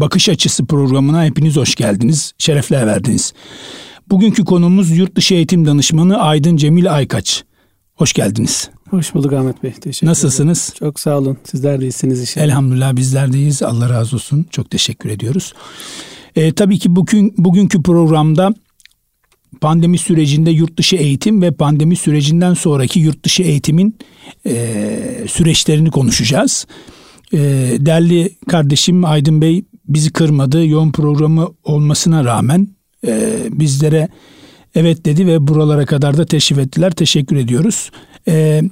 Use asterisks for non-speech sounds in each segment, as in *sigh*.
Bakış Açısı programına hepiniz hoş geldiniz, şerefler verdiniz. Bugünkü konumuz yurt dışı eğitim danışmanı Aydın Cemil Aykaç. Hoş geldiniz. Hoş bulduk Ahmet Bey. Teşekkür Nasılsınız? Ederim. Çok sağ olun. Sizler de iyisiniz inşallah. Elhamdülillah bizler deyiz. Allah razı olsun. Çok teşekkür ediyoruz. Ee, tabii ki bugün bugünkü programda pandemi sürecinde yurt dışı eğitim ve pandemi sürecinden sonraki yurt dışı eğitimin e, süreçlerini konuşacağız. E, değerli kardeşim Aydın Bey bizi kırmadı. Yoğun programı olmasına rağmen e, bizlere evet dedi ve buralara kadar da teşrif ettiler. Teşekkür ediyoruz. E,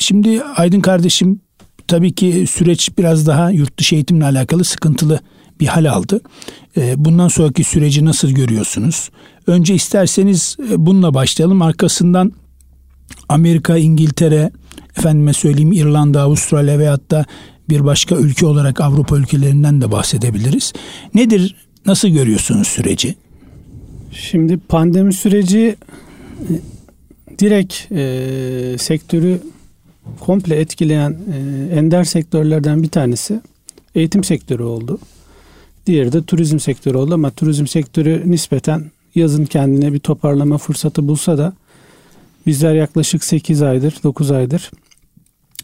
şimdi Aydın kardeşim tabii ki süreç biraz daha yurt dışı eğitimle alakalı sıkıntılı bir hal aldı. E, bundan sonraki süreci nasıl görüyorsunuz? Önce isterseniz e, bununla başlayalım. Arkasından Amerika, İngiltere, efendime söyleyeyim İrlanda, Avustralya veyahut da bir başka ülke olarak Avrupa ülkelerinden de bahsedebiliriz. Nedir, nasıl görüyorsunuz süreci? Şimdi pandemi süreci e, direkt e, sektörü komple etkileyen e, ender sektörlerden bir tanesi eğitim sektörü oldu. Diğeri de turizm sektörü oldu ama turizm sektörü nispeten yazın kendine bir toparlama fırsatı bulsa da bizler yaklaşık 8 aydır 9 aydır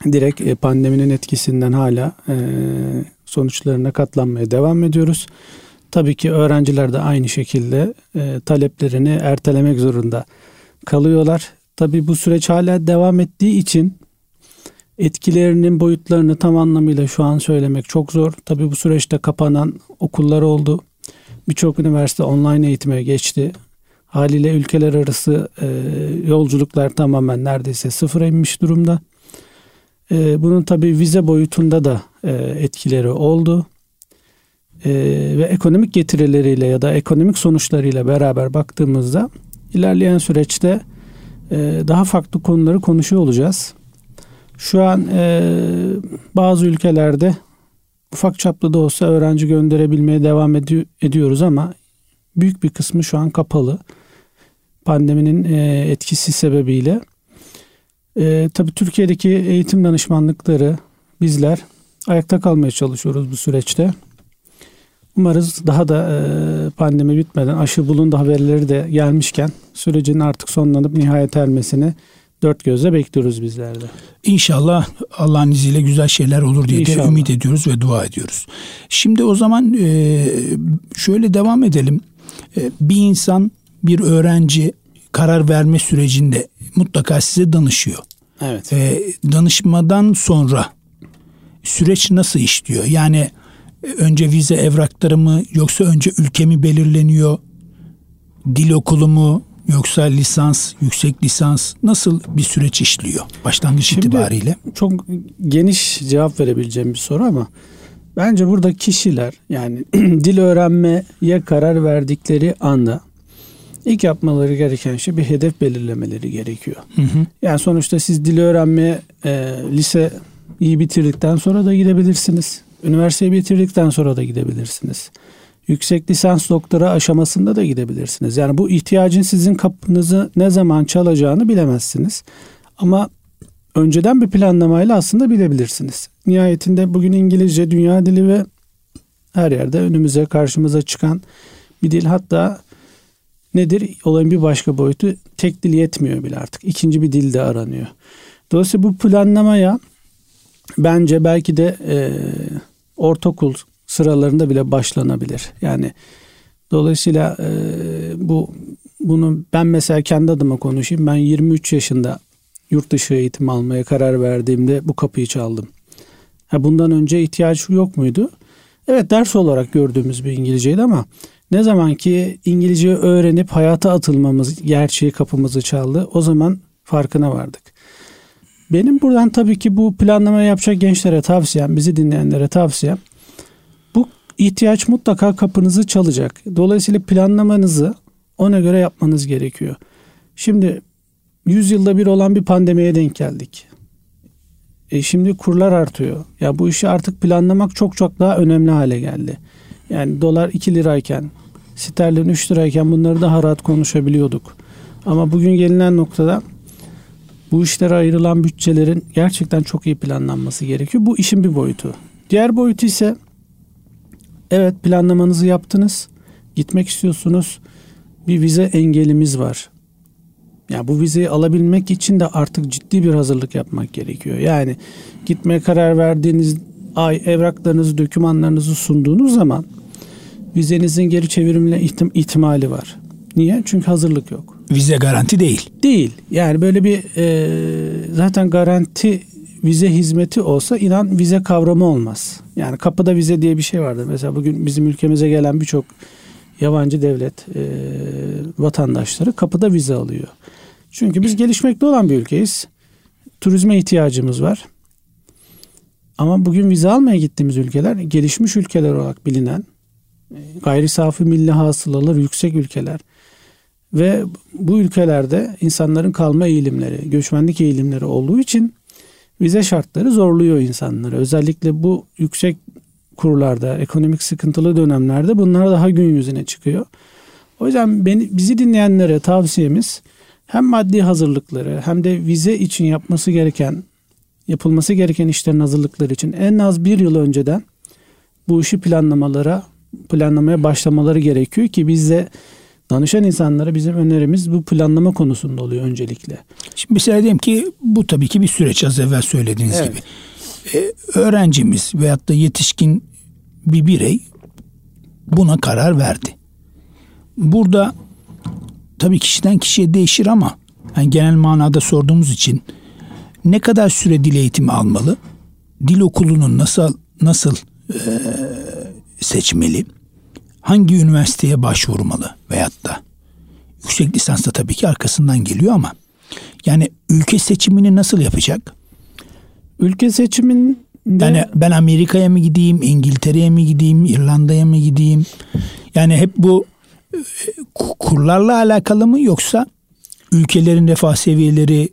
direkt e, pandeminin etkisinden hala e, sonuçlarına katlanmaya devam ediyoruz. Tabii ki öğrenciler de aynı şekilde e, taleplerini ertelemek zorunda kalıyorlar. Tabii bu süreç hala devam ettiği için etkilerinin boyutlarını tam anlamıyla şu an söylemek çok zor. Tabii bu süreçte kapanan okullar oldu. Birçok üniversite online eğitime geçti. Haliyle ülkeler arası e, yolculuklar tamamen neredeyse sıfıra inmiş durumda. E, bunun tabii vize boyutunda da e, etkileri oldu. E, ve ekonomik getirileriyle ya da ekonomik sonuçlarıyla beraber baktığımızda ilerleyen süreçte e, daha farklı konuları konuşuyor olacağız. Şu an e, bazı ülkelerde ufak çaplı da olsa öğrenci gönderebilmeye devam edi- ediyoruz ama büyük bir kısmı şu an kapalı. Pandeminin etkisi sebebiyle. E, tabii Türkiye'deki eğitim danışmanlıkları bizler ayakta kalmaya çalışıyoruz bu süreçte. Umarız daha da e, pandemi bitmeden aşı bulundu haberleri de gelmişken sürecin artık sonlanıp nihayet ermesini dört gözle bekliyoruz bizler de. İnşallah Allah'ın izniyle güzel şeyler olur diye İnşallah. de ümit ediyoruz ve dua ediyoruz. Şimdi o zaman e, şöyle devam edelim. E, bir insan, bir öğrenci karar verme sürecinde mutlaka size danışıyor. Evet. E, danışmadan sonra süreç nasıl işliyor? Yani önce vize evrakları mı yoksa önce ülke mi belirleniyor? Dil okulu mu yoksa lisans, yüksek lisans nasıl bir süreç işliyor başlangıç Şimdi, itibariyle? Çok geniş cevap verebileceğim bir soru ama bence burada kişiler yani *clears throat* dil öğrenmeye karar verdikleri anda ilk yapmaları gereken şey bir hedef belirlemeleri gerekiyor. Hı hı. Yani sonuçta siz dil öğrenmeye e, lise iyi bitirdikten sonra da gidebilirsiniz. Üniversiteyi bitirdikten sonra da gidebilirsiniz yüksek lisans doktora aşamasında da gidebilirsiniz. Yani bu ihtiyacın sizin kapınızı ne zaman çalacağını bilemezsiniz. Ama önceden bir planlamayla aslında bilebilirsiniz. Nihayetinde bugün İngilizce dünya dili ve her yerde önümüze karşımıza çıkan bir dil. Hatta nedir? Olayın bir başka boyutu tek dil yetmiyor bile artık. İkinci bir dil de aranıyor. Dolayısıyla bu planlamaya bence belki de e, ortaokul sıralarında bile başlanabilir. Yani dolayısıyla e, bu bunu ben mesela kendi adıma konuşayım. Ben 23 yaşında yurt dışı eğitim almaya karar verdiğimde bu kapıyı çaldım. Ha, bundan önce ihtiyaç yok muydu? Evet ders olarak gördüğümüz bir İngilizceydi ama ne zaman ki İngilizce öğrenip hayata atılmamız gerçeği kapımızı çaldı o zaman farkına vardık. Benim buradan tabii ki bu planlama yapacak gençlere tavsiyem, bizi dinleyenlere tavsiyem ihtiyaç mutlaka kapınızı çalacak. Dolayısıyla planlamanızı ona göre yapmanız gerekiyor. Şimdi 100 yılda bir olan bir pandemiye denk geldik. E şimdi kurlar artıyor. Ya bu işi artık planlamak çok çok daha önemli hale geldi. Yani dolar 2 lirayken, sterlin 3 lirayken bunları daha rahat konuşabiliyorduk. Ama bugün gelinen noktada bu işlere ayrılan bütçelerin gerçekten çok iyi planlanması gerekiyor. Bu işin bir boyutu. Diğer boyutu ise evet planlamanızı yaptınız. Gitmek istiyorsunuz. Bir vize engelimiz var. Ya yani bu vizeyi alabilmek için de artık ciddi bir hazırlık yapmak gerekiyor. Yani gitmeye karar verdiğiniz ay evraklarınızı, dokümanlarınızı sunduğunuz zaman vizenizin geri çevrimle ihtim- ihtimali var. Niye? Çünkü hazırlık yok. Vize garanti değil. Değil. Yani böyle bir e, zaten garanti vize hizmeti olsa inan vize kavramı olmaz. Yani kapıda vize diye bir şey vardır. Mesela bugün bizim ülkemize gelen birçok yabancı devlet e, vatandaşları kapıda vize alıyor. Çünkü biz gelişmekte olan bir ülkeyiz. Turizme ihtiyacımız var. Ama bugün vize almaya gittiğimiz ülkeler gelişmiş ülkeler olarak bilinen gayri safi milli hasılaları yüksek ülkeler. Ve bu ülkelerde insanların kalma eğilimleri, göçmenlik eğilimleri olduğu için vize şartları zorluyor insanları. Özellikle bu yüksek kurlarda, ekonomik sıkıntılı dönemlerde bunlar daha gün yüzüne çıkıyor. O yüzden beni, bizi dinleyenlere tavsiyemiz hem maddi hazırlıkları hem de vize için yapması gereken, yapılması gereken işlerin hazırlıkları için en az bir yıl önceden bu işi planlamalara, planlamaya başlamaları gerekiyor ki biz de danışan insanlara bizim önerimiz bu planlama konusunda oluyor öncelikle. Şimdi mesela diyelim ki bu tabii ki bir süreç az evvel söylediğiniz Evet. gibi. Ee, öğrencimiz veyahut da yetişkin bir birey buna karar verdi. Burada tabii kişiden kişiye değişir ama yani genel manada sorduğumuz için ne kadar süre dil eğitimi almalı? Dil okulunu nasıl nasıl eee, seçmeli? Hangi üniversiteye başvurmalı veyahut da yüksek lisans da tabii ki arkasından geliyor ama yani ülke seçimini nasıl yapacak? Ülke seçiminde Yani ben Amerika'ya mı gideyim, İngiltere'ye mi gideyim, İrlanda'ya mı gideyim? Yani hep bu e, ku- kurlarla alakalı mı yoksa ülkelerin refah seviyeleri,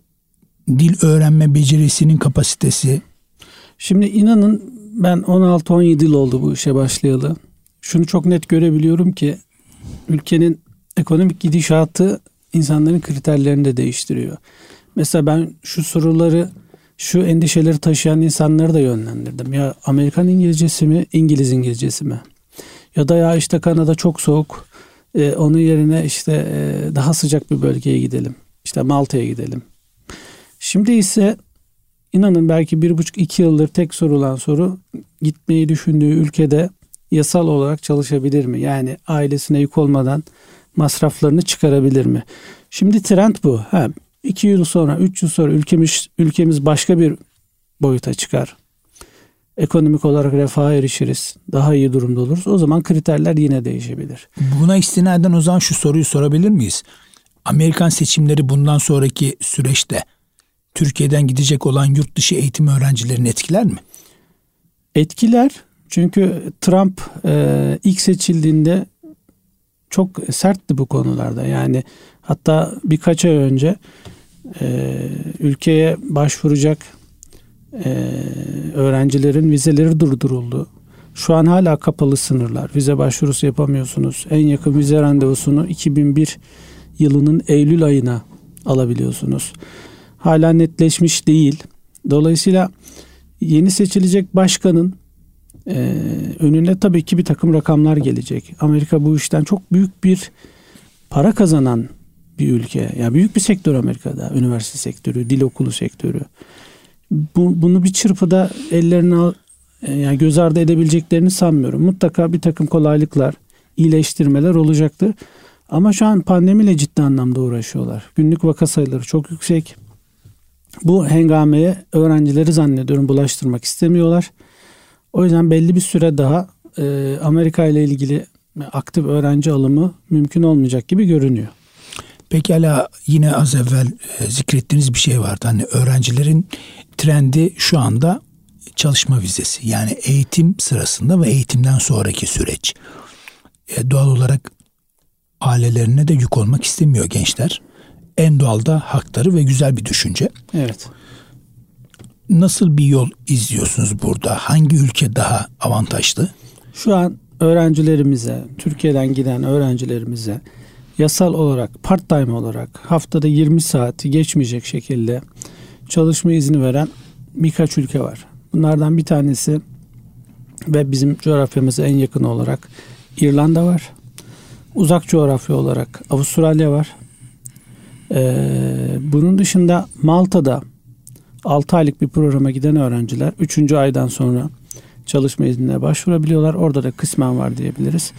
dil öğrenme becerisinin kapasitesi? Şimdi inanın ben 16-17 yıl oldu bu işe başlayalı. Şunu çok net görebiliyorum ki ülkenin ekonomik gidişatı insanların kriterlerini de değiştiriyor. Mesela ben şu soruları, şu endişeleri taşıyan insanları da yönlendirdim. Ya Amerikan İngilizcesi mi, İngiliz İngilizcesi mi? Ya da ya işte Kanada çok soğuk, e, onun yerine işte e, daha sıcak bir bölgeye gidelim. İşte Malta'ya gidelim. Şimdi ise inanın belki bir buçuk iki yıldır tek sorulan soru gitmeyi düşündüğü ülkede yasal olarak çalışabilir mi? Yani ailesine yük olmadan masraflarını çıkarabilir mi? Şimdi trend bu. Ha, iki yıl sonra, üç yıl sonra ülkemiz, ülkemiz başka bir boyuta çıkar. Ekonomik olarak refaha erişiriz. Daha iyi durumda oluruz. O zaman kriterler yine değişebilir. Buna istinaden o zaman şu soruyu sorabilir miyiz? Amerikan seçimleri bundan sonraki süreçte Türkiye'den gidecek olan yurt dışı eğitim öğrencilerini etkiler mi? Etkiler çünkü Trump e, ilk seçildiğinde çok sertti bu konularda. Yani hatta birkaç ay önce e, ülkeye başvuracak e, öğrencilerin vizeleri durduruldu. Şu an hala kapalı sınırlar. Vize başvurusu yapamıyorsunuz. En yakın vize randevusunu 2001 yılının Eylül ayına alabiliyorsunuz. Hala netleşmiş değil. Dolayısıyla yeni seçilecek başkanın e, önüne tabii ki bir takım rakamlar gelecek. Amerika bu işten çok büyük bir para kazanan bir ülke. Yani büyük bir sektör Amerika'da. Üniversite sektörü, dil okulu sektörü. Bu, bunu bir çırpıda ellerine al, e, yani göz ardı edebileceklerini sanmıyorum. Mutlaka bir takım kolaylıklar, iyileştirmeler olacaktır. Ama şu an pandemiyle ciddi anlamda uğraşıyorlar. Günlük vaka sayıları çok yüksek. Bu hengameye öğrencileri zannediyorum bulaştırmak istemiyorlar. O yüzden belli bir süre daha e, Amerika ile ilgili aktif öğrenci alımı mümkün olmayacak gibi görünüyor. Pekala yine az evvel e, zikrettiğiniz bir şey vardı. Hani öğrencilerin trendi şu anda çalışma vizesi. Yani eğitim sırasında ve eğitimden sonraki süreç. E, doğal olarak ailelerine de yük olmak istemiyor gençler. En doğal da hakları ve güzel bir düşünce. Evet. Nasıl bir yol izliyorsunuz burada? Hangi ülke daha avantajlı? Şu an öğrencilerimize, Türkiye'den giden öğrencilerimize yasal olarak, part time olarak haftada 20 saati geçmeyecek şekilde çalışma izni veren birkaç ülke var. Bunlardan bir tanesi ve bizim coğrafyamıza en yakın olarak İrlanda var. Uzak coğrafya olarak Avustralya var. Ee, bunun dışında Malta'da 6 aylık bir programa giden öğrenciler 3. aydan sonra çalışma iznine başvurabiliyorlar. Orada da kısmen var diyebiliriz.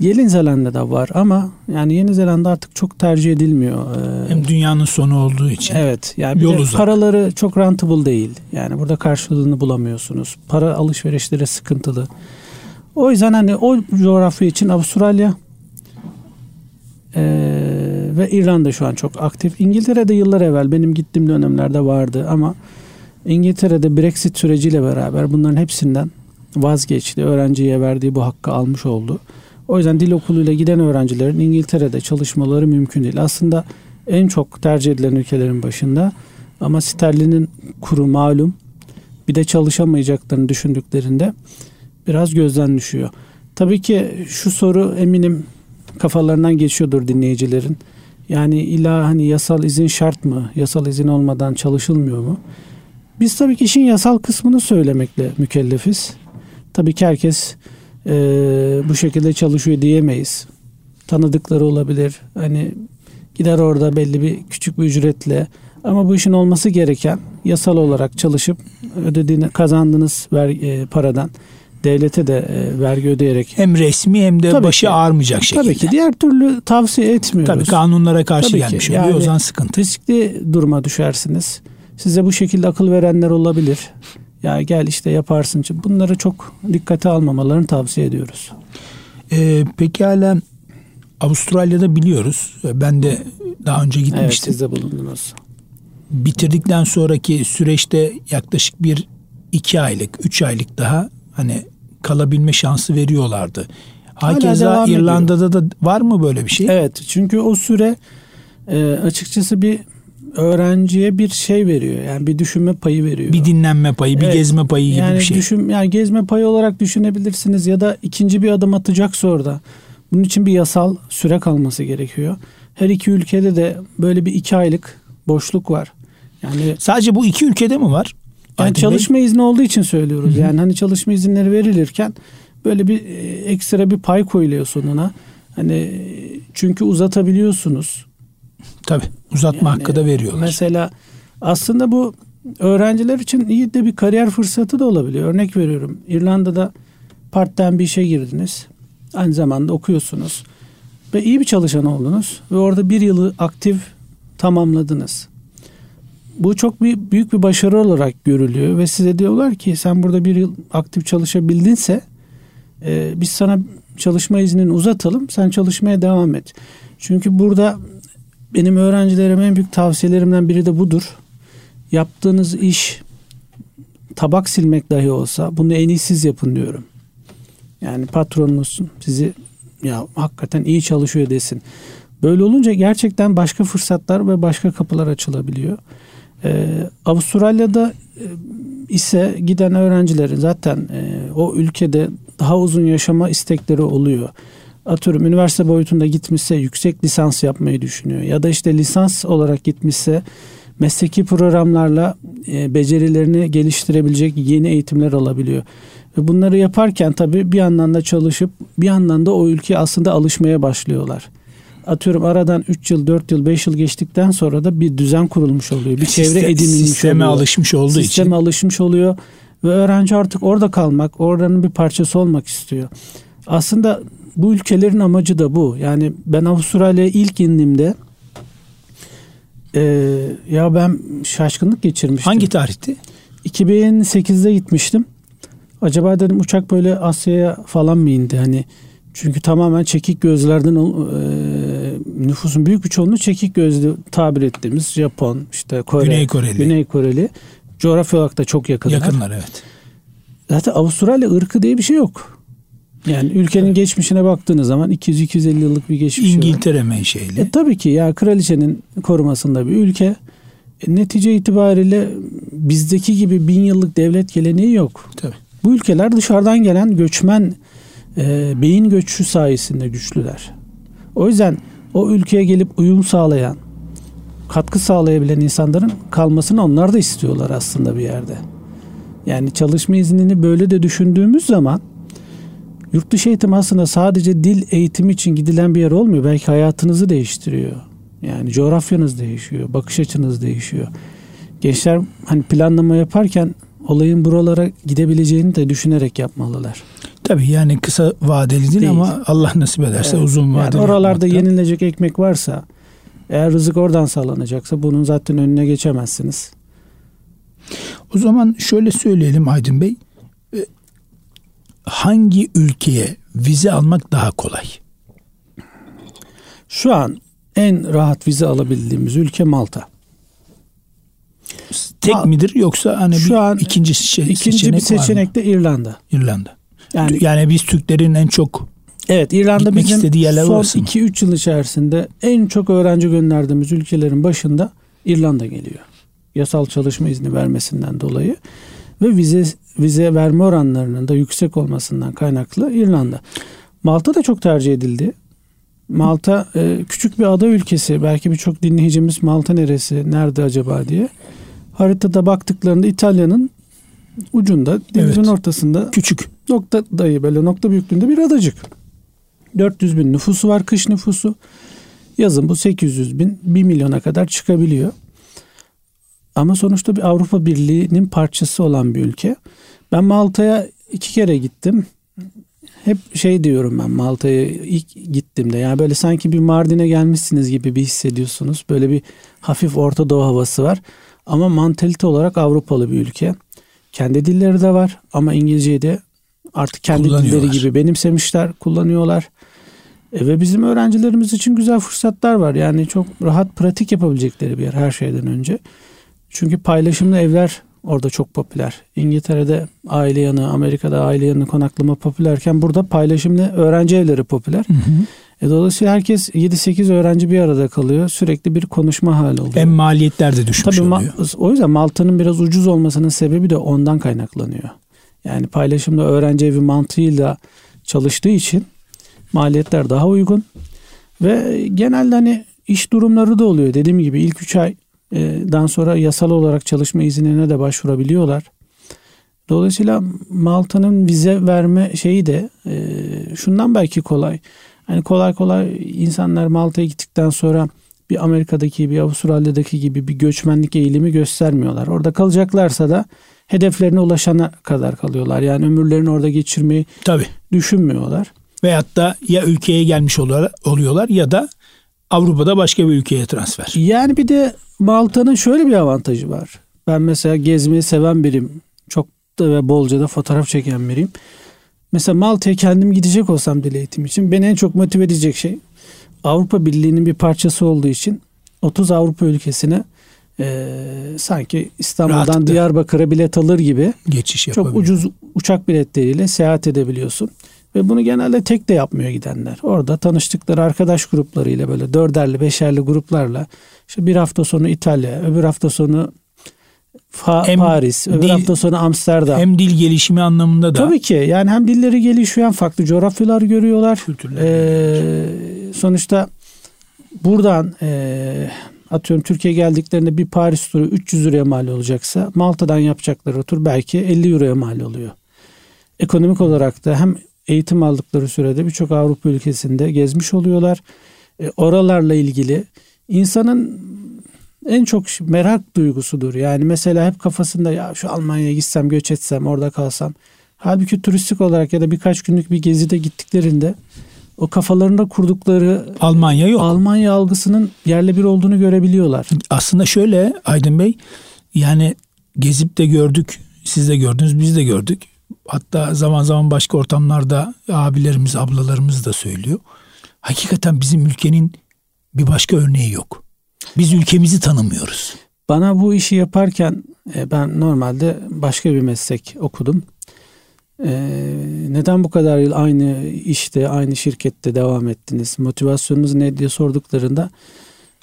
Yeni Zelanda'da var ama yani Yeni Zelanda artık çok tercih edilmiyor. Ee, Hem dünyanın sonu olduğu için. Evet. Yani Yol uzak. paraları çok rentable değil. Yani burada karşılığını bulamıyorsunuz. Para alışverişleri sıkıntılı. O yüzden hani o coğrafya için Avustralya ee, ve İrlanda şu an çok aktif. İngiltere'de yıllar evvel benim gittiğim dönemlerde vardı ama İngiltere'de Brexit süreciyle beraber bunların hepsinden vazgeçti. Öğrenciye verdiği bu hakkı almış oldu. O yüzden dil okuluyla giden öğrencilerin İngiltere'de çalışmaları mümkün değil. Aslında en çok tercih edilen ülkelerin başında ama sterlinin kuru malum bir de çalışamayacaklarını düşündüklerinde biraz gözden düşüyor. Tabii ki şu soru eminim kafalarından geçiyordur dinleyicilerin. Yani illa hani yasal izin şart mı? Yasal izin olmadan çalışılmıyor mu? Biz tabii ki işin yasal kısmını söylemekle mükellefiz. Tabii ki herkes e, bu şekilde çalışıyor diyemeyiz. Tanıdıkları olabilir. Hani gider orada belli bir küçük bir ücretle ama bu işin olması gereken yasal olarak çalışıp ödediğini kazandığınız ver, e, paradan devlete de e, vergi ödeyerek hem resmi hem de tabii başı ki, ağrımayacak şekilde. Tabii ki diğer türlü tavsiye etmiyoruz. Tabii kanunlara karşı tabii gelmiş ki, oluyor yani o zaman sıkıntı. Riskli duruma düşersiniz. Size bu şekilde akıl verenler olabilir. Ya gel işte yaparsın. Bunları çok dikkate almamalarını tavsiye ediyoruz. Ee, peki hala Avustralya'da biliyoruz. Ben de daha önce gitmiştim. Evet siz de bulundunuz. Bitirdikten sonraki süreçte yaklaşık bir iki aylık, üç aylık daha hani kalabilme şansı veriyorlardı. Hakeza İrlanda'da ediyor. da var mı böyle bir şey? Evet çünkü o süre e, açıkçası bir öğrenciye bir şey veriyor. Yani bir düşünme payı veriyor. Bir dinlenme payı, bir evet. gezme payı gibi yani bir şey. Düşün, yani gezme payı olarak düşünebilirsiniz ya da ikinci bir adım atacaksa orada. Bunun için bir yasal süre kalması gerekiyor. Her iki ülkede de böyle bir iki aylık boşluk var. Yani sadece bu iki ülkede mi var? Yani Aydın çalışma Bey? izni olduğu için söylüyoruz. Hı-hı. Yani hani çalışma izinleri verilirken böyle bir e, ekstra bir pay koyuluyor sonuna. Hani çünkü uzatabiliyorsunuz. Tabii uzatma yani, hakkı da veriyorlar. Mesela aslında bu öğrenciler için iyi de bir kariyer fırsatı da olabiliyor. Örnek veriyorum İrlanda'da part-time bir işe girdiniz. Aynı zamanda okuyorsunuz. Ve iyi bir çalışan oldunuz. Ve orada bir yılı aktif tamamladınız. Bu çok bir, büyük bir başarı olarak görülüyor. Ve size diyorlar ki sen burada bir yıl aktif çalışabildinse e, biz sana çalışma iznini uzatalım. Sen çalışmaya devam et. Çünkü burada benim öğrencilerime en büyük tavsiyelerimden biri de budur. Yaptığınız iş tabak silmek dahi olsa bunu en iyi siz yapın diyorum. Yani patronunuz sizi ya hakikaten iyi çalışıyor desin. Böyle olunca gerçekten başka fırsatlar ve başka kapılar açılabiliyor. Ee, Avustralya'da e, ise giden öğrencilerin zaten e, o ülkede daha uzun yaşama istekleri oluyor atıyorum üniversite boyutunda gitmişse yüksek lisans yapmayı düşünüyor. Ya da işte lisans olarak gitmişse mesleki programlarla e, becerilerini geliştirebilecek yeni eğitimler alabiliyor. Ve bunları yaparken tabii bir yandan da çalışıp bir yandan da o ülkeye aslında alışmaya başlıyorlar. Atıyorum aradan 3 yıl, 4 yıl, 5 yıl geçtikten sonra da bir düzen kurulmuş oluyor. Bir Sistem, çevre edinilmiş sisteme oluyor. alışmış olduğu sisteme için. Sisteme alışmış oluyor ve öğrenci artık orada kalmak, oranın bir parçası olmak istiyor. Aslında bu ülkelerin amacı da bu. Yani ben Avustralya'ya ilk indiğimde e, ya ben şaşkınlık geçirmiştim. Hangi tarihti? 2008'de gitmiştim. Acaba dedim uçak böyle Asya'ya falan mı indi? Hani çünkü tamamen çekik gözlerden nüfusun büyük bir çoğunluğu çekik gözlü tabir ettiğimiz Japon, işte Kore, Güney Koreli. Güney Koreli. Coğrafya olarak da çok yakınlar. Yakınlar evet. Zaten Avustralya ırkı diye bir şey yok. Yani ülkenin evet. geçmişine baktığınız zaman 200-250 yıllık bir geçmiş İngiltere var. menşeli. E, tabii ki ya kraliçenin korumasında bir ülke. E, netice itibariyle bizdeki gibi bin yıllık devlet geleneği yok. Tabii. Bu ülkeler dışarıdan gelen göçmen e, beyin göçü sayesinde güçlüler. O yüzden o ülkeye gelip uyum sağlayan, katkı sağlayabilen insanların kalmasını onlar da istiyorlar aslında bir yerde. Yani çalışma iznini böyle de düşündüğümüz zaman yurt dışı eğitim aslında sadece dil eğitimi için gidilen bir yer olmuyor. Belki hayatınızı değiştiriyor. Yani coğrafyanız değişiyor, bakış açınız değişiyor. Gençler hani planlama yaparken olayın buralara gidebileceğini de düşünerek yapmalılar. Tabii yani kısa vadeli değil, değil. ama Allah nasip ederse evet. uzun vadeli. Yani oralarda yapmakta. yenilecek ekmek varsa eğer rızık oradan sağlanacaksa bunun zaten önüne geçemezsiniz. O zaman şöyle söyleyelim Aydın Bey. E, hangi ülkeye vize almak daha kolay? Şu an en rahat vize alabildiğimiz ülke Malta. Tek ha, midir yoksa hani şu bir an ikinci şey, ikinci seçenek bir seçenek de İrlanda. İrlanda. Yani, yani biz Türklerin en çok Evet İrlanda bizim istediği yerler son 2-3 yıl içerisinde en çok öğrenci gönderdiğimiz ülkelerin başında İrlanda geliyor. Yasal çalışma izni vermesinden dolayı ve vize vize verme oranlarının da yüksek olmasından kaynaklı İrlanda. Malta da çok tercih edildi. Malta e, küçük bir ada ülkesi. Belki birçok dinleyicimiz Malta neresi, nerede acaba diye. Haritada baktıklarında İtalya'nın ucunda, denizin evet. ortasında küçük nokta dayı böyle nokta büyüklüğünde bir adacık. 400 bin nüfusu var kış nüfusu. Yazın bu 800 bin 1 milyona kadar çıkabiliyor. Ama sonuçta bir Avrupa Birliği'nin parçası olan bir ülke. Ben Malta'ya iki kere gittim. Hep şey diyorum ben Malta'ya ilk gittiğimde yani böyle sanki bir Mardin'e gelmişsiniz gibi bir hissediyorsunuz. Böyle bir hafif Orta Doğu havası var. Ama mantalite olarak Avrupalı bir ülke. Kendi dilleri de var ama İngilizceyi de artık kendi dilleri gibi benimsemişler, kullanıyorlar. E ve bizim öğrencilerimiz için güzel fırsatlar var. Yani çok rahat pratik yapabilecekleri bir yer her şeyden önce. Çünkü paylaşımlı evler orada çok popüler. İngiltere'de aile yanı, Amerika'da aile yanı konaklama popülerken burada paylaşımlı öğrenci evleri popüler. Hı hı. E dolayısıyla herkes 7-8 öğrenci bir arada kalıyor. Sürekli bir konuşma hali oluyor. Hem maliyetler de düşmüş Tabii, oluyor. o yüzden Malta'nın biraz ucuz olmasının sebebi de ondan kaynaklanıyor. Yani paylaşımda öğrenci evi mantığıyla çalıştığı için maliyetler daha uygun. Ve genelde hani iş durumları da oluyor. Dediğim gibi ilk 3 aydan sonra yasal olarak çalışma iznine de başvurabiliyorlar. Dolayısıyla Malta'nın vize verme şeyi de e, şundan belki kolay. Hani kolay kolay insanlar Malta'ya gittikten sonra bir Amerika'daki bir Avustralya'daki gibi bir göçmenlik eğilimi göstermiyorlar. Orada kalacaklarsa da hedeflerine ulaşana kadar kalıyorlar. Yani ömürlerini orada geçirmeyi Tabii. düşünmüyorlar. Veyahut da ya ülkeye gelmiş oluyorlar ya da Avrupa'da başka bir ülkeye transfer. Yani bir de Malta'nın şöyle bir avantajı var. Ben mesela gezmeyi seven biriyim. Çok da ve bolca da fotoğraf çeken biriyim. Mesela Malta'ya kendim gidecek olsam dil eğitimi için beni en çok motive edecek şey Avrupa Birliği'nin bir parçası olduğu için 30 Avrupa ülkesine e, sanki İstanbul'dan Rahatlıkla. Diyarbakır'a bilet alır gibi geçiş çok ucuz uçak biletleriyle seyahat edebiliyorsun. Ve bunu genelde tek de yapmıyor gidenler. Orada tanıştıkları arkadaş gruplarıyla böyle dörderli beşerli gruplarla işte bir hafta sonu İtalya, öbür hafta sonu Fa- hem Paris, öbür dil, hafta sonu Amsterdam. Hem dil gelişimi anlamında da. Tabii ki yani hem dilleri gelişiyor hem farklı coğrafyalar görüyorlar. Kültürler. Ee, sonuçta buradan e, atıyorum Türkiye geldiklerinde bir Paris turu 300 liraya mal olacaksa Malta'dan yapacakları tur belki 50 euroya mal oluyor. Ekonomik olarak da hem eğitim aldıkları sürede birçok Avrupa ülkesinde gezmiş oluyorlar. E, oralarla ilgili insanın en çok merak duygusudur. Yani mesela hep kafasında ya şu Almanya'ya gitsem, göç etsem, orada kalsam. Halbuki turistik olarak ya da birkaç günlük bir gezide gittiklerinde o kafalarında kurdukları Almanya yok. Almanya algısının yerle bir olduğunu görebiliyorlar. Aslında şöyle Aydın Bey yani gezip de gördük, siz de gördünüz, biz de gördük. Hatta zaman zaman başka ortamlarda abilerimiz, ablalarımız da söylüyor. Hakikaten bizim ülkenin bir başka örneği yok. Biz ülkemizi tanımıyoruz. Bana bu işi yaparken e, ben normalde başka bir meslek okudum. E, neden bu kadar yıl aynı işte, aynı şirkette devam ettiniz? Motivasyonunuz ne diye sorduklarında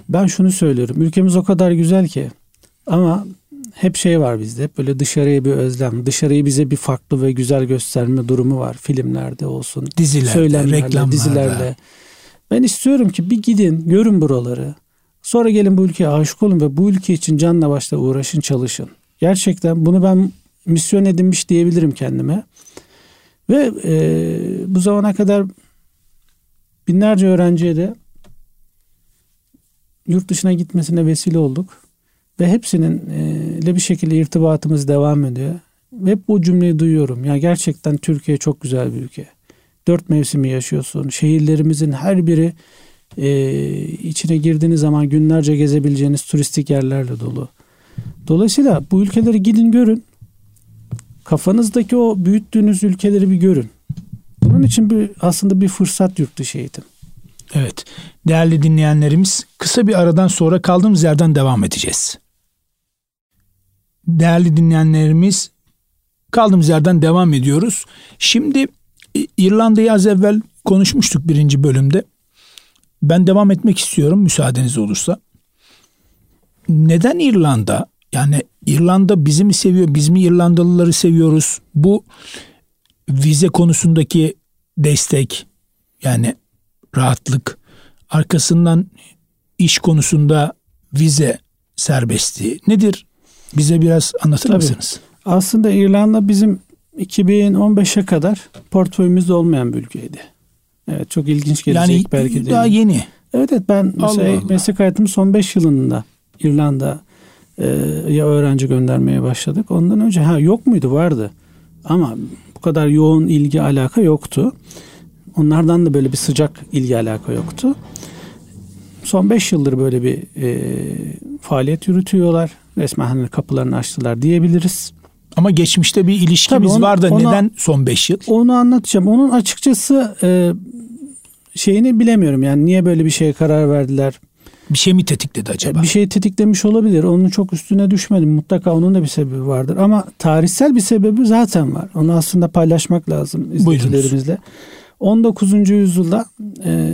ben şunu söylüyorum. Ülkemiz o kadar güzel ki ama hep şey var bizde. Hep böyle dışarıya bir özlem. Dışarıyı bize bir farklı ve güzel gösterme durumu var. Filmlerde olsun. Dizilerde, söylemlerde, reklamlarda. Dizilerle. Ben istiyorum ki bir gidin, görün buraları. Sonra gelin bu ülkeye aşık olun ve bu ülke için canla başla uğraşın, çalışın. Gerçekten bunu ben misyon edinmiş diyebilirim kendime. Ve e, bu zamana kadar binlerce öğrenciye de yurt dışına gitmesine vesile olduk. Ve hepsinin e, ile bir şekilde irtibatımız devam ediyor. Ve hep bu cümleyi duyuyorum. Ya gerçekten Türkiye çok güzel bir ülke. Dört mevsimi yaşıyorsun. Şehirlerimizin her biri e, içine girdiğiniz zaman günlerce gezebileceğiniz turistik yerlerle dolu. Dolayısıyla bu ülkeleri gidin görün. Kafanızdaki o büyüttüğünüz ülkeleri bir görün. Bunun için bir aslında bir fırsat yurt dışı eğitim. Evet. Değerli dinleyenlerimiz kısa bir aradan sonra kaldığımız yerden devam edeceğiz. Değerli dinleyenlerimiz kaldığımız yerden devam ediyoruz. Şimdi İrlanda'yı az evvel konuşmuştuk birinci bölümde. Ben devam etmek istiyorum müsaadeniz olursa. Neden İrlanda? Yani İrlanda bizi mi seviyor, biz mi İrlandalıları seviyoruz? Bu vize konusundaki destek yani rahatlık arkasından iş konusunda vize serbestliği nedir? Bize biraz anlatır Tabii. mısınız? Aslında İrlanda bizim 2015'e kadar portföyümüzde olmayan bir ülkeydi. Evet çok ilginç gelecek yani, belki de. Daha yeni. Evet evet ben mesela Allah Allah. meslek hayatımın son 5 yılında İrlanda e, ya öğrenci göndermeye başladık. Ondan önce ha yok muydu vardı. Ama bu kadar yoğun ilgi alaka yoktu. Onlardan da böyle bir sıcak ilgi alaka yoktu. Son 5 yıldır böyle bir e, faaliyet yürütüyorlar. Resmen hani kapılarını açtılar diyebiliriz. Ama geçmişte bir ilişkimiz onu, var da ona, neden son 5 yıl? Onu anlatacağım. Onun açıkçası e, şeyini bilemiyorum. Yani niye böyle bir şeye karar verdiler? Bir şey mi tetikledi acaba? Bir şey tetiklemiş olabilir. Onun çok üstüne düşmedim. Mutlaka onun da bir sebebi vardır. Ama tarihsel bir sebebi zaten var. Onu aslında paylaşmak lazım izleyicilerimizle. 19. yüzyılda e,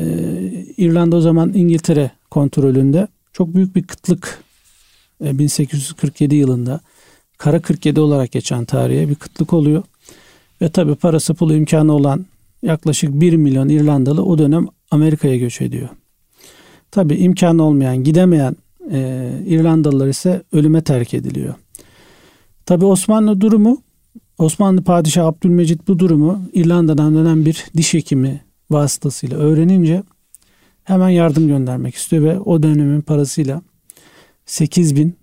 İrlanda o zaman İngiltere kontrolünde çok büyük bir kıtlık e, 1847 yılında Kara 47 olarak geçen tarihe bir kıtlık oluyor. Ve tabi parası pulu imkanı olan yaklaşık 1 milyon İrlandalı o dönem Amerika'ya göç ediyor. Tabi imkanı olmayan, gidemeyen e, İrlandalılar ise ölüme terk ediliyor. Tabi Osmanlı durumu, Osmanlı Padişahı Abdülmecit bu durumu İrlanda'dan dönen bir diş hekimi vasıtasıyla öğrenince hemen yardım göndermek istiyor ve o dönemin parasıyla 8 bin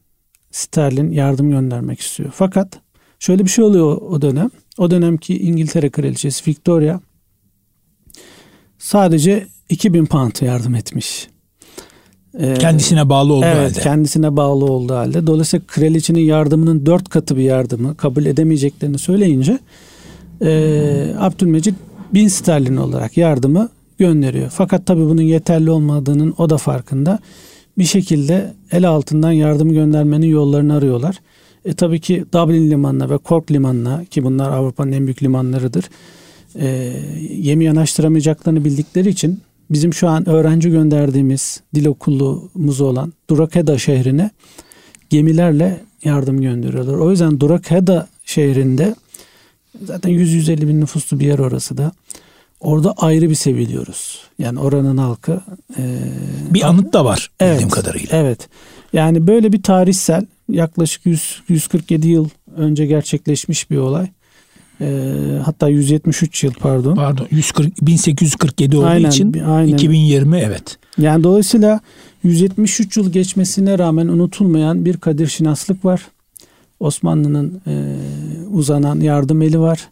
sterlin yardım göndermek istiyor. Fakat şöyle bir şey oluyor o dönem. O dönemki İngiltere Kraliçesi Victoria sadece 2000 pound yardım etmiş. Ee, kendisine bağlı olduğu evet, halde. kendisine bağlı olduğu halde. Dolayısıyla kraliçenin yardımının dört katı bir yardımı kabul edemeyeceklerini söyleyince e, Abdülmecit bin sterlin olarak yardımı gönderiyor. Fakat tabii bunun yeterli olmadığının o da farkında. Bir şekilde el altından yardım göndermenin yollarını arıyorlar. E tabii ki Dublin limanına ve Cork limanına ki bunlar Avrupa'nın en büyük limanlarıdır. E, yemi yanaştıramayacaklarını bildikleri için bizim şu an öğrenci gönderdiğimiz dil okulumuz olan Durakeda şehrine gemilerle yardım gönderiyorlar. O yüzden Durakeda şehrinde zaten 100-150 bin nüfuslu bir yer orası da. Orada ayrı bir seviliyoruz. Yani oranın halkı. E, bir anıt da var evet, bildiğim kadarıyla. Evet. Yani böyle bir tarihsel yaklaşık 100, 147 yıl önce gerçekleşmiş bir olay. E, hatta 173 yıl pardon. Pardon 140, 1847 olduğu aynen, için aynen. 2020 evet. Yani dolayısıyla 173 yıl geçmesine rağmen unutulmayan bir kadir şinaslık var. Osmanlı'nın e, uzanan yardım eli var.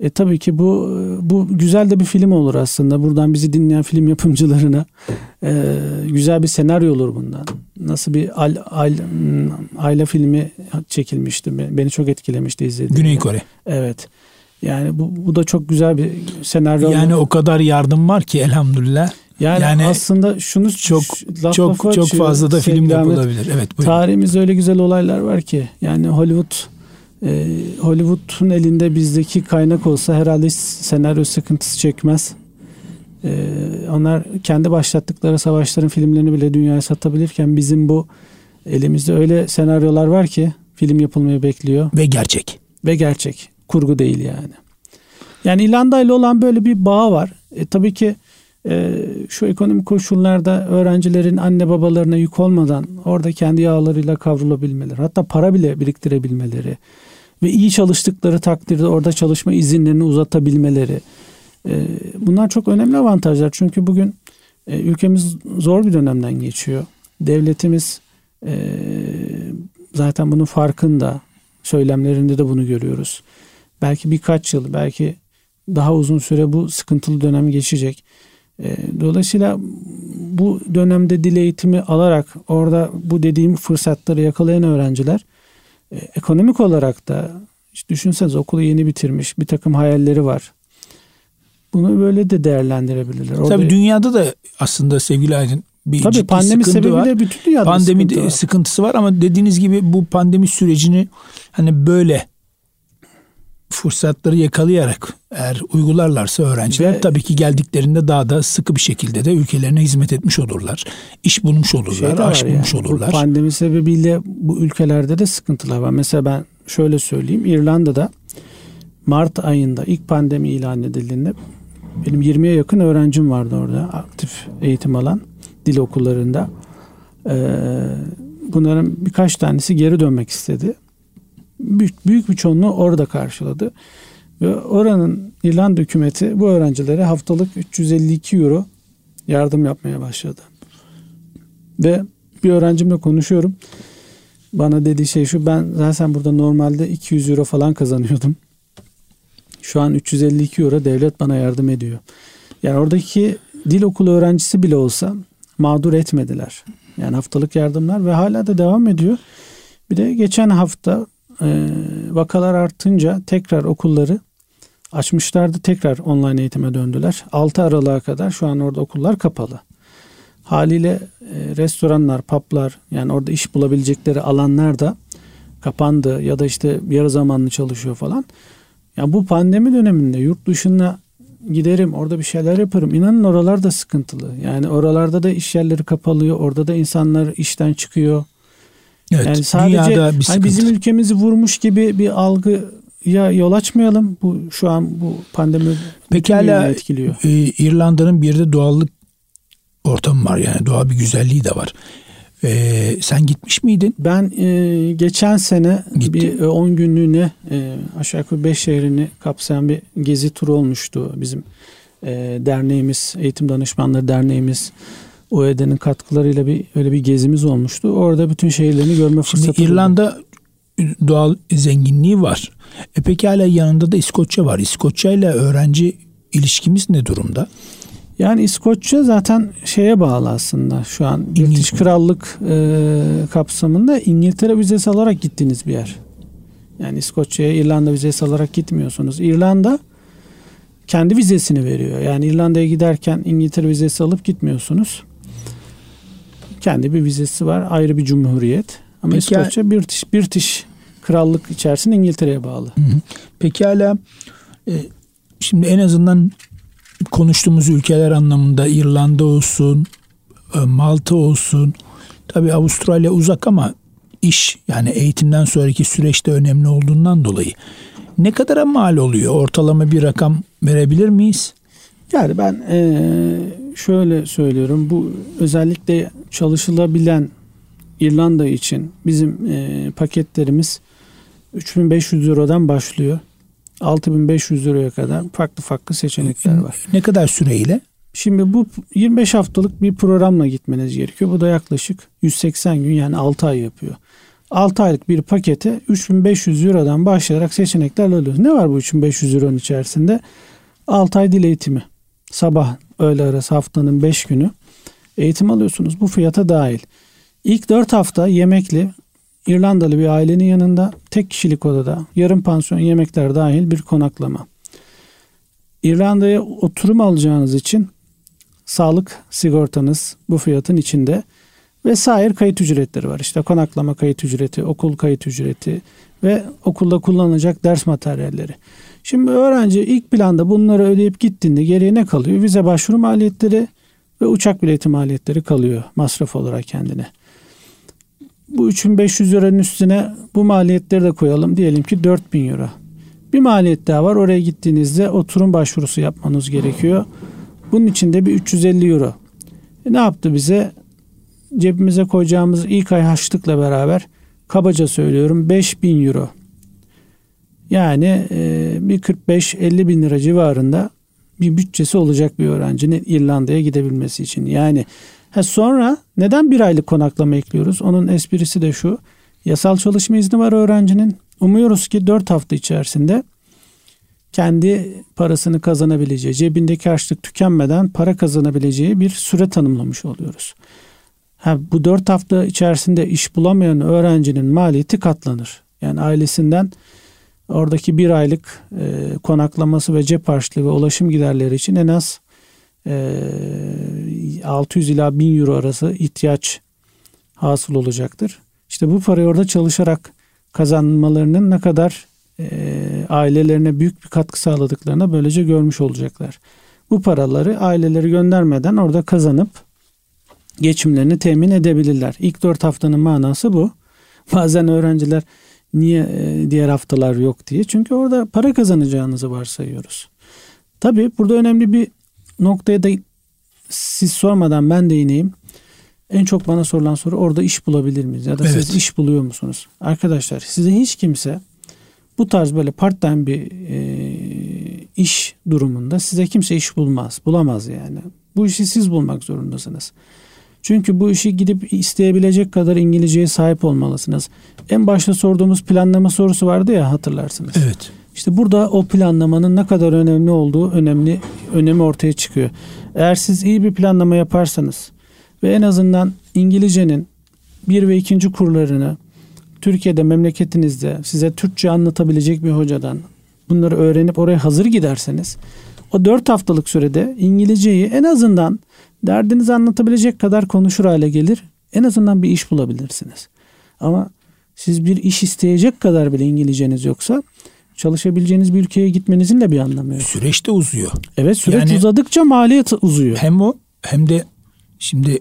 E tabii ki bu bu güzel de bir film olur aslında. Buradan bizi dinleyen film yapımcılarına e, güzel bir senaryo olur bundan. Nasıl bir al, al, aile filmi çekilmişti. Beni çok etkilemişti izlediğimde. Güney Kore. Evet. Yani bu, bu da çok güzel bir senaryo. Yani o kadar yardım var ki elhamdülillah. Yani, yani aslında şunu çok laf çok çok fazla da film yapılabilir. Evet. Buyurun. Tarihimizde öyle güzel olaylar var ki yani Hollywood e, Hollywood'un elinde bizdeki kaynak olsa herhalde senaryo sıkıntısı çekmez. E, onlar kendi başlattıkları savaşların filmlerini bile dünyaya satabilirken bizim bu elimizde öyle senaryolar var ki film yapılmayı bekliyor. Ve gerçek. Ve gerçek. Kurgu değil yani. Yani İrlanda ile olan böyle bir bağ var. E, tabii ki e, şu ekonomik koşullarda öğrencilerin anne babalarına yük olmadan orada kendi yağlarıyla kavrulabilmeleri hatta para bile biriktirebilmeleri ve iyi çalıştıkları takdirde orada çalışma izinlerini uzatabilmeleri. E, bunlar çok önemli avantajlar. Çünkü bugün e, ülkemiz zor bir dönemden geçiyor. Devletimiz e, zaten bunun farkında. Söylemlerinde de bunu görüyoruz. Belki birkaç yıl, belki daha uzun süre bu sıkıntılı dönem geçecek. E, dolayısıyla bu dönemde dil eğitimi alarak orada bu dediğim fırsatları yakalayan öğrenciler e, ekonomik olarak da işte düşünseniz okulu yeni bitirmiş bir takım hayalleri var. Bunu böyle de değerlendirebilirler. Orada, Tabii dünyada da aslında sevgili Aydın bir Tabii pandemi sebebiyle var. bütün dünyada pandemi sıkıntı var. sıkıntısı var ama dediğiniz gibi bu pandemi sürecini hani böyle fırsatları yakalayarak eğer uygularlarsa öğrenciler Ve, tabii ki geldiklerinde daha da sıkı bir şekilde de ülkelerine hizmet etmiş olurlar. İş bulmuş olurlar, şey aş bulmuş yani, olurlar. Bu pandemi sebebiyle bu ülkelerde de sıkıntılar var. Mesela ben şöyle söyleyeyim. İrlanda'da Mart ayında ilk pandemi ilan edildiğinde benim 20'ye yakın öğrencim vardı orada aktif eğitim alan dil okullarında. Ee, bunların birkaç tanesi geri dönmek istedi büyük, büyük bir çoğunluğu orada karşıladı. Ve oranın İrlanda hükümeti bu öğrencilere haftalık 352 euro yardım yapmaya başladı. Ve bir öğrencimle konuşuyorum. Bana dediği şey şu ben zaten burada normalde 200 euro falan kazanıyordum. Şu an 352 euro devlet bana yardım ediyor. Yani oradaki dil okulu öğrencisi bile olsa mağdur etmediler. Yani haftalık yardımlar ve hala da devam ediyor. Bir de geçen hafta e, vakalar artınca tekrar okulları açmışlardı. Tekrar online eğitime döndüler. 6 Aralık'a kadar şu an orada okullar kapalı. Haliyle e, restoranlar, publar yani orada iş bulabilecekleri alanlar da kapandı ya da işte yarı zamanlı çalışıyor falan. Ya bu pandemi döneminde yurt dışına giderim orada bir şeyler yaparım. İnanın oralar da sıkıntılı. Yani oralarda da iş yerleri kapalıyor. Orada da insanlar işten çıkıyor. Evet, yani sadece hani bizim ülkemizi vurmuş gibi bir algı ya yol açmayalım. Bu şu an bu pandemi Pekala etkiliyor. E, İrlanda'nın bir de doğallık ortamı var yani doğal bir güzelliği de var. E, sen gitmiş miydin? Ben e, geçen sene Gitti. bir 10 e, günlüğüne e, aşağı yukarı 5 şehrini kapsayan bir gezi turu olmuştu bizim e, derneğimiz, Eğitim Danışmanları Derneğimiz OED'nin katkılarıyla bir öyle bir gezimiz olmuştu. Orada bütün şehirlerini görme fırsatı Şimdi İrlanda buldu. doğal zenginliği var. E peki hala yanında da İskoçya var. İskoçya ile öğrenci ilişkimiz ne durumda? Yani İskoçya zaten şeye bağlı aslında şu an İngiliz British Krallık e, kapsamında İngiltere vizesi alarak gittiğiniz bir yer. Yani İskoçya'ya İrlanda vizesi alarak gitmiyorsunuz. İrlanda kendi vizesini veriyor. Yani İrlanda'ya giderken İngiltere vizesi alıp gitmiyorsunuz. Kendi bir vizesi var. Ayrı bir cumhuriyet. Ama Peki, İskoçya British, British krallık içerisinde İngiltere'ye bağlı. Hı. Pekala e, şimdi en azından konuştuğumuz ülkeler anlamında İrlanda olsun, e, Malta olsun. Tabi Avustralya uzak ama iş yani eğitimden sonraki süreçte önemli olduğundan dolayı ne kadara mal oluyor? Ortalama bir rakam verebilir miyiz? Yani ben ee, şöyle söylüyorum. Bu özellikle çalışılabilen İrlanda için bizim e, paketlerimiz 3500 Euro'dan başlıyor. 6500 Euro'ya kadar farklı farklı seçenekler var. Ne kadar süreyle? Şimdi bu 25 haftalık bir programla gitmeniz gerekiyor. Bu da yaklaşık 180 gün yani 6 ay yapıyor. 6 aylık bir pakete 3500 Euro'dan başlayarak seçenekler alıyoruz. Ne var bu 3500 Euro'nun içerisinde? 6 ay dil eğitimi. Sabah öğle arası haftanın 5 günü eğitim alıyorsunuz. Bu fiyata dahil. İlk 4 hafta yemekli İrlandalı bir ailenin yanında tek kişilik odada yarım pansiyon yemekler dahil bir konaklama. İrlanda'ya oturum alacağınız için sağlık sigortanız bu fiyatın içinde vesaire kayıt ücretleri var. İşte konaklama kayıt ücreti, okul kayıt ücreti ve okulda kullanılacak ders materyalleri. Şimdi öğrenci ilk planda bunları ödeyip gittiğinde geriye ne kalıyor? Vize başvuru maliyetleri ve uçak bileti maliyetleri kalıyor masraf olarak kendine. Bu 3500 liranın üstüne bu maliyetleri de koyalım. Diyelim ki 4000 euro. Bir maliyet daha var. Oraya gittiğinizde oturum başvurusu yapmanız gerekiyor. Bunun için de bir 350 euro. E ne yaptı bize? Cebimize koyacağımız ilk ay harçlıkla beraber kabaca söylüyorum 5000 euro Yani e, bir 45-50 bin lira civarında bir bütçesi olacak bir öğrencinin İrlanda'ya gidebilmesi için. Yani ha sonra neden bir aylık konaklama ekliyoruz? Onun esprisi de şu. Yasal çalışma izni var öğrencinin. Umuyoruz ki 4 hafta içerisinde kendi parasını kazanabileceği, cebindeki harçlık tükenmeden para kazanabileceği bir süre tanımlamış oluyoruz. Ha, bu 4 hafta içerisinde iş bulamayan öğrencinin maliyeti katlanır. Yani ailesinden oradaki bir aylık e, konaklaması ve cep harçlığı ve ulaşım giderleri için en az e, 600 ila 1000 euro arası ihtiyaç hasıl olacaktır. İşte bu parayı orada çalışarak kazanmalarının ne kadar e, ailelerine büyük bir katkı sağladıklarını böylece görmüş olacaklar. Bu paraları aileleri göndermeden orada kazanıp geçimlerini temin edebilirler. İlk dört haftanın manası bu. *laughs* Bazen öğrenciler niye e, diğer haftalar yok diye. Çünkü orada para kazanacağınızı varsayıyoruz. Tabii burada önemli bir noktaya da siz sormadan ben değineyim. En çok bana sorulan soru orada iş bulabilir miyiz? Ya da evet. siz iş buluyor musunuz? Arkadaşlar size hiç kimse bu tarz böyle part time bir e, iş durumunda size kimse iş bulmaz. Bulamaz yani. Bu işi siz bulmak zorundasınız. Çünkü bu işi gidip isteyebilecek kadar İngilizceye sahip olmalısınız. En başta sorduğumuz planlama sorusu vardı ya hatırlarsınız. Evet. İşte burada o planlamanın ne kadar önemli olduğu önemli önemi ortaya çıkıyor. Eğer siz iyi bir planlama yaparsanız ve en azından İngilizcenin bir ve ikinci kurlarını Türkiye'de memleketinizde size Türkçe anlatabilecek bir hocadan bunları öğrenip oraya hazır giderseniz o dört haftalık sürede İngilizceyi en azından derdinizi anlatabilecek kadar konuşur hale gelir. En azından bir iş bulabilirsiniz. Ama siz bir iş isteyecek kadar bile İngilizceniz yoksa çalışabileceğiniz bir ülkeye gitmenizin de bir anlamı yok. Süreç de uzuyor. Evet süreç yani, uzadıkça maliyet uzuyor. Hem o hem de şimdi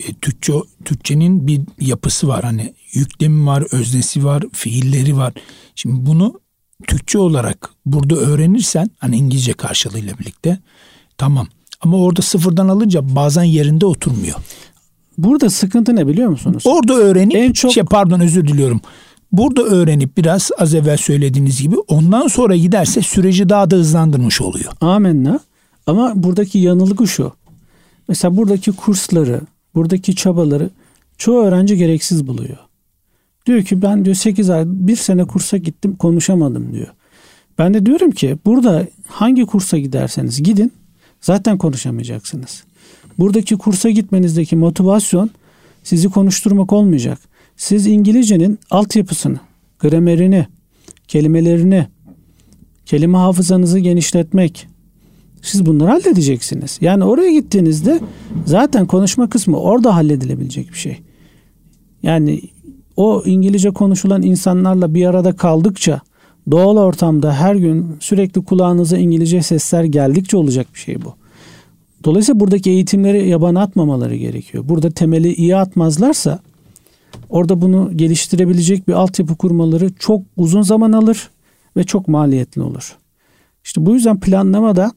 e, Türkçe Türkçenin bir yapısı var. Hani yüklemi var, öznesi var, fiilleri var. Şimdi bunu Türkçe olarak burada öğrenirsen hani İngilizce karşılığıyla birlikte tamam. Ama orada sıfırdan alınca bazen yerinde oturmuyor. Burada sıkıntı ne biliyor musunuz? Orada öğrenip en çok şey pardon özür diliyorum. Burada öğrenip biraz az evvel söylediğiniz gibi ondan sonra giderse süreci daha da hızlandırmış oluyor. Amenna. Ama buradaki yanılgı şu. Mesela buradaki kursları, buradaki çabaları çoğu öğrenci gereksiz buluyor. Diyor ki ben diyor 8 ay bir sene kursa gittim konuşamadım diyor. Ben de diyorum ki burada hangi kursa giderseniz gidin zaten konuşamayacaksınız. Buradaki kursa gitmenizdeki motivasyon sizi konuşturmak olmayacak. Siz İngilizcenin altyapısını, gramerini, kelimelerini, kelime hafızanızı genişletmek, siz bunları halledeceksiniz. Yani oraya gittiğinizde zaten konuşma kısmı orada halledilebilecek bir şey. Yani o İngilizce konuşulan insanlarla bir arada kaldıkça doğal ortamda her gün sürekli kulağınıza İngilizce sesler geldikçe olacak bir şey bu. Dolayısıyla buradaki eğitimleri yabana atmamaları gerekiyor. Burada temeli iyi atmazlarsa orada bunu geliştirebilecek bir altyapı kurmaları çok uzun zaman alır ve çok maliyetli olur. İşte bu yüzden planlamada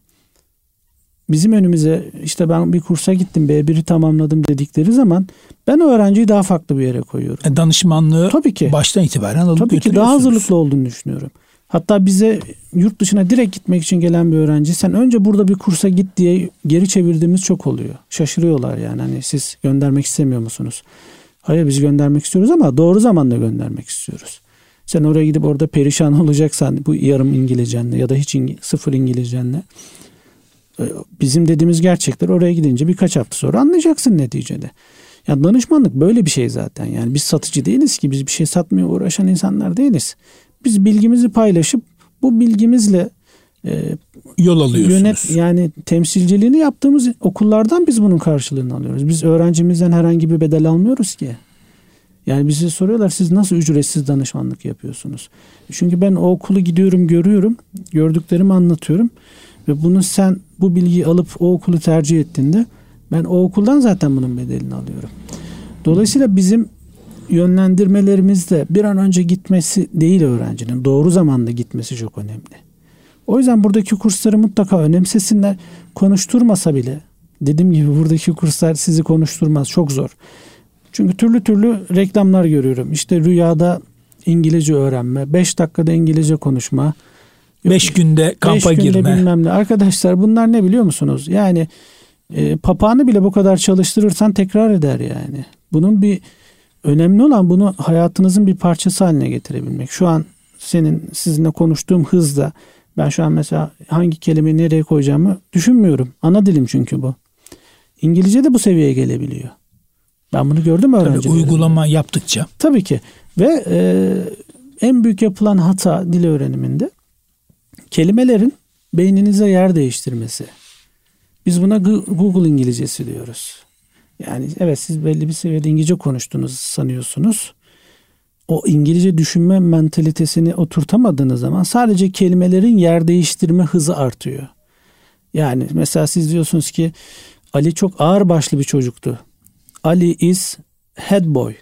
bizim önümüze işte ben bir kursa gittim B1'i tamamladım dedikleri zaman ben öğrenciyi daha farklı bir yere koyuyorum. E, danışmanlığı Tabii ki. baştan itibaren alıp Tabii ki daha hazırlıklı olduğunu düşünüyorum. Hatta bize yurt dışına direkt gitmek için gelen bir öğrenci sen önce burada bir kursa git diye geri çevirdiğimiz çok oluyor. Şaşırıyorlar yani hani siz göndermek istemiyor musunuz? Hayır biz göndermek istiyoruz ama doğru zamanda göndermek istiyoruz. Sen oraya gidip orada perişan *laughs* olacaksan bu yarım İngilizcenle ya da hiç İngi, sıfır İngilizcenle e, bizim dediğimiz gerçekler oraya gidince birkaç hafta sonra anlayacaksın neticede. Ya danışmanlık böyle bir şey zaten. Yani biz satıcı değiliz ki biz bir şey satmaya uğraşan insanlar değiliz. Biz bilgimizi paylaşıp bu bilgimizle e, yol alıyorsunuz. Yönet yani temsilciliğini yaptığımız okullardan biz bunun karşılığını alıyoruz. Biz öğrencimizden herhangi bir bedel almıyoruz ki. Yani bize soruyorlar siz nasıl ücretsiz danışmanlık yapıyorsunuz? Çünkü ben o okulu gidiyorum görüyorum. Gördüklerimi anlatıyorum. Ve bunu sen bu bilgiyi alıp o okulu tercih ettiğinde ben o okuldan zaten bunun bedelini alıyorum. Dolayısıyla bizim yönlendirmelerimizde bir an önce gitmesi değil öğrencinin doğru zamanda gitmesi çok önemli. O yüzden buradaki kursları mutlaka önemsesinler. Konuşturmasa bile dediğim gibi buradaki kurslar sizi konuşturmaz çok zor. Çünkü türlü türlü reklamlar görüyorum. İşte rüyada İngilizce öğrenme, 5 dakikada İngilizce konuşma. 5 günde kampa beş günde girme. bilmem ne. Arkadaşlar bunlar ne biliyor musunuz? Yani e, papağanı bile bu kadar çalıştırırsan tekrar eder yani. Bunun bir önemli olan bunu hayatınızın bir parçası haline getirebilmek. Şu an senin sizinle konuştuğum hızda ben şu an mesela hangi kelimeyi nereye koyacağımı düşünmüyorum. Ana dilim çünkü bu. İngilizce de bu seviyeye gelebiliyor. Ben bunu gördüm Tabii öğrencilerimde. uygulama yaptıkça. Tabii ki. Ve e, en büyük yapılan hata dil öğreniminde kelimelerin beyninize yer değiştirmesi. Biz buna Google İngilizcesi diyoruz. Yani evet siz belli bir seviyede İngilizce konuştuğunuzu sanıyorsunuz. O İngilizce düşünme mentalitesini oturtamadığınız zaman sadece kelimelerin yer değiştirme hızı artıyor. Yani mesela siz diyorsunuz ki Ali çok ağır başlı bir çocuktu. Ali is head boy.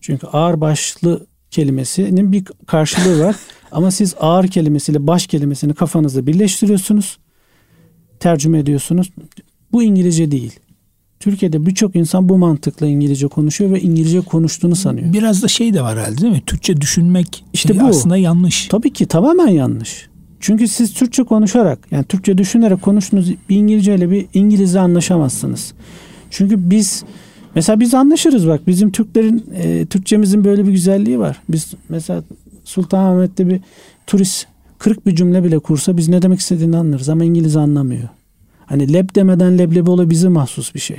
Çünkü ağır başlı kelimesinin bir karşılığı var. *laughs* Ama siz ağır kelimesiyle baş kelimesini kafanızda birleştiriyorsunuz. Tercüme ediyorsunuz. Bu İngilizce değil. Türkiye'de birçok insan bu mantıkla İngilizce konuşuyor ve İngilizce konuştuğunu sanıyor. Biraz da şey de var herhalde değil mi? Türkçe düşünmek İşte bu. aslında yanlış. Tabii ki tamamen yanlış. Çünkü siz Türkçe konuşarak yani Türkçe düşünerek konuştuğunuz bir İngilizce ile bir İngilizce anlaşamazsınız. Çünkü biz mesela biz anlaşırız bak bizim Türklerin e, Türkçemizin böyle bir güzelliği var. Biz mesela Sultanahmet'te bir turist kırık bir cümle bile kursa biz ne demek istediğini anlarız ama İngiliz anlamıyor. Hani leb demeden leblebi ola bize mahsus bir şey.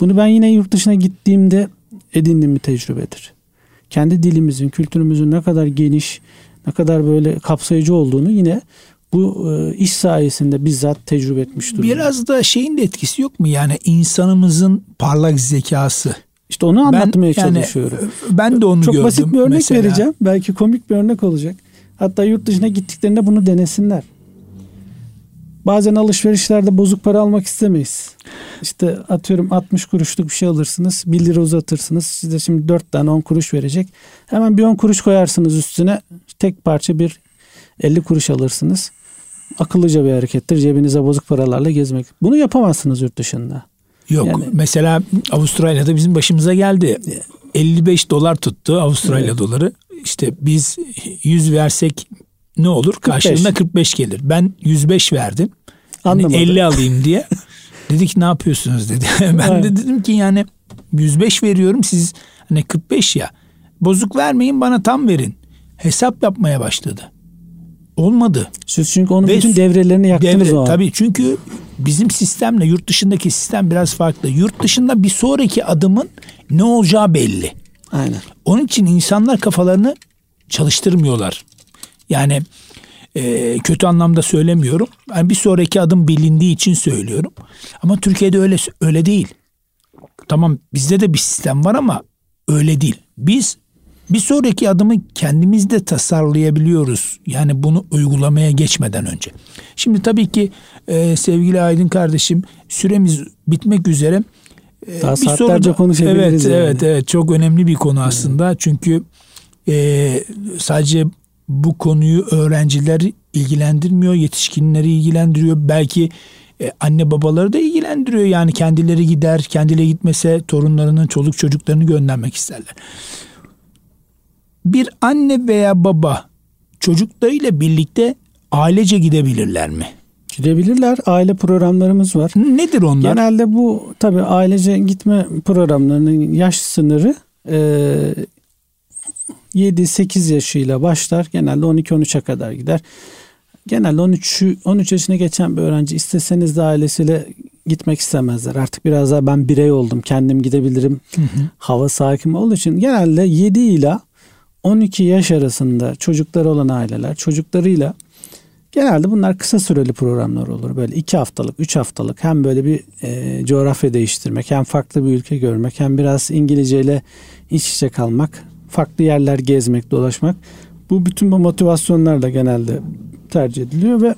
Bunu ben yine yurt dışına gittiğimde edindiğim bir tecrübedir. Kendi dilimizin, kültürümüzün ne kadar geniş, ne kadar böyle kapsayıcı olduğunu yine bu e, iş sayesinde bizzat tecrübe etmiş durumda. Biraz da şeyin de etkisi yok mu? Yani insanımızın parlak zekası. İşte onu anlatmaya yani, çalışıyorum. Ben de onu Çok gördüm. basit bir örnek mesela. vereceğim. Belki komik bir örnek olacak. Hatta yurt dışına gittiklerinde bunu denesinler. Bazen alışverişlerde bozuk para almak istemeyiz. İşte atıyorum 60 kuruşluk bir şey alırsınız. 1 lira uzatırsınız. Size şimdi 4 tane 10 kuruş verecek. Hemen bir 10 kuruş koyarsınız üstüne. Tek parça bir 50 kuruş alırsınız. Akıllıca bir harekettir. Cebinize bozuk paralarla gezmek. Bunu yapamazsınız yurt dışında. Yok Yani- mesela Avustralya'da bizim başımıza geldi. 55 dolar tuttu Avustralya Evet. doları. İşte biz 100 versek ne olur? 45. Karşılığında 45 gelir. Ben 105 verdim. Hani Anlamadı. 50 alayım diye. *laughs* dedi ki ne yapıyorsunuz dedi. *laughs* ben de Evet. dedim ki yani 105 veriyorum siz hani 45 ya. Bozuk vermeyin bana tam verin. Hesap yapmaya başladı. Olmadı. Siz çünkü onun Ve bütün devrelerini yaktınız Devre, o an. tabii çünkü bizim sistemle yurt dışındaki sistem biraz farklı. Yurt dışında bir sonraki adımın ne olacağı belli. Aynen. Onun için insanlar kafalarını çalıştırmıyorlar. Yani e, kötü anlamda söylemiyorum. Yani bir sonraki adım bilindiği için söylüyorum. Ama Türkiye'de öyle öyle değil. Tamam bizde de bir sistem var ama öyle değil. Biz bir sonraki adımı kendimiz de tasarlayabiliyoruz. Yani bunu uygulamaya geçmeden önce. Şimdi tabii ki e, sevgili Aydın kardeşim süremiz bitmek üzere. E, Daha bir saatlerce konuşabiliriz Evet, yani. evet, evet. Çok önemli bir konu aslında. Çünkü e, sadece bu konuyu öğrenciler ilgilendirmiyor, yetişkinleri ilgilendiriyor. Belki e, anne babaları da ilgilendiriyor. Yani kendileri gider, kendileri gitmese torunlarının, çoluk çocuklarını göndermek isterler. Bir anne veya baba çocuklarıyla birlikte ailece gidebilirler mi? Gidebilirler. Aile programlarımız var. Nedir onlar? Genelde bu tabii ailece gitme programlarının yaş sınırı e, 7-8 yaşıyla başlar. Genelde 12-13'e kadar gider. Genelde 13 13 yaşına geçen bir öğrenci isteseniz de ailesiyle gitmek istemezler. Artık biraz daha ben birey oldum. Kendim gidebilirim. Hava sakin olduğu için genelde 7 ile 12 yaş arasında çocukları olan aileler çocuklarıyla Genelde bunlar kısa süreli programlar olur. Böyle iki haftalık, üç haftalık hem böyle bir e, coğrafya değiştirmek, hem farklı bir ülke görmek, hem biraz İngilizceyle iç içe kalmak, farklı yerler gezmek, dolaşmak. Bu bütün bu motivasyonlarla genelde tercih ediliyor ve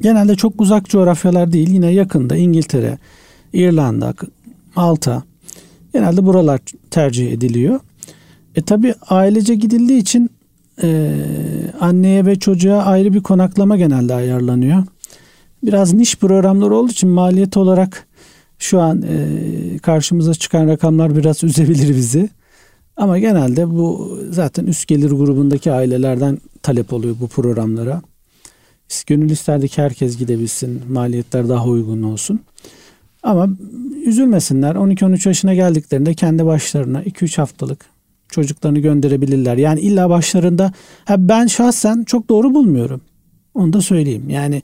genelde çok uzak coğrafyalar değil, yine yakında İngiltere, İrlanda, Malta, genelde buralar tercih ediliyor. E tabi ailece gidildiği için e, anneye ve çocuğa ayrı bir konaklama genelde ayarlanıyor. Biraz niş programlar olduğu için maliyet olarak şu an e, karşımıza çıkan rakamlar biraz *laughs* üzebilir bizi. Ama genelde bu zaten üst gelir grubundaki ailelerden talep oluyor bu programlara. Gönül isterdi ki herkes gidebilsin, maliyetler daha uygun olsun. Ama üzülmesinler. 12-13 yaşına geldiklerinde kendi başlarına 2-3 haftalık çocuklarını gönderebilirler. Yani illa başlarında ha ben şahsen çok doğru bulmuyorum. Onu da söyleyeyim. Yani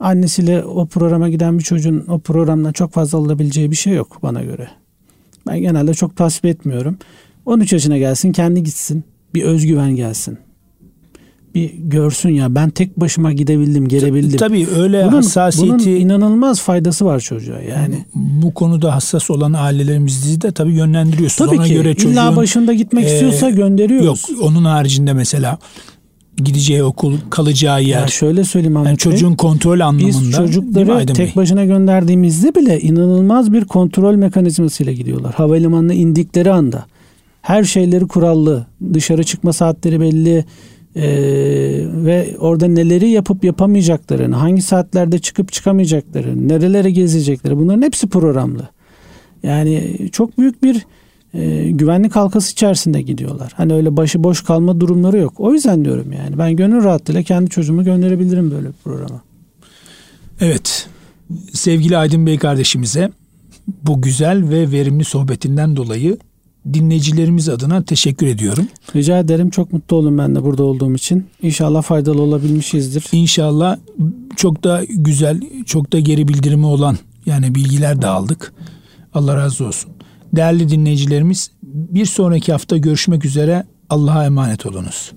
annesiyle o programa giden bir çocuğun o programdan çok fazla alabileceği bir şey yok bana göre. Ben genelde çok tasvip etmiyorum. 13 yaşına gelsin kendi gitsin. Bir özgüven gelsin. Bir görsün ya ben tek başıma gidebildim, gelebildim. Tabii öyle bunun, hassasiyeti... Bunun inanılmaz faydası var çocuğa yani. Bu konuda hassas olan ailelerimizi de tabii yönlendiriyorsunuz. Tabii Ona ki. göre çocuğun, İlla başında gitmek e, istiyorsa gönderiyoruz. Yok onun haricinde mesela gideceği okul, kalacağı yer. Ya şöyle söyleyeyim Ahmet yani Bey. çocuğun kontrol anlamında. Biz çocukları tek Bey? başına gönderdiğimizde bile inanılmaz bir kontrol mekanizmasıyla gidiyorlar. Havalimanına indikleri anda her şeyleri kurallı, dışarı çıkma saatleri belli ee, ve orada neleri yapıp yapamayacaklarını, hangi saatlerde çıkıp çıkamayacaklarını, nerelere gezecekleri bunların hepsi programlı. Yani çok büyük bir e, güvenlik halkası içerisinde gidiyorlar. Hani öyle başı boş kalma durumları yok. O yüzden diyorum yani ben gönül rahatlığıyla kendi çocuğumu gönderebilirim böyle bir programa. Evet. Sevgili Aydın Bey kardeşimize bu güzel ve verimli sohbetinden dolayı dinleyicilerimiz adına teşekkür ediyorum. Rica ederim. Çok mutlu oldum ben de burada olduğum için. İnşallah faydalı olabilmişizdir. İnşallah çok da güzel, çok da geri bildirimi olan yani bilgiler de aldık. Allah razı olsun. Değerli dinleyicilerimiz bir sonraki hafta görüşmek üzere. Allah'a emanet olunuz.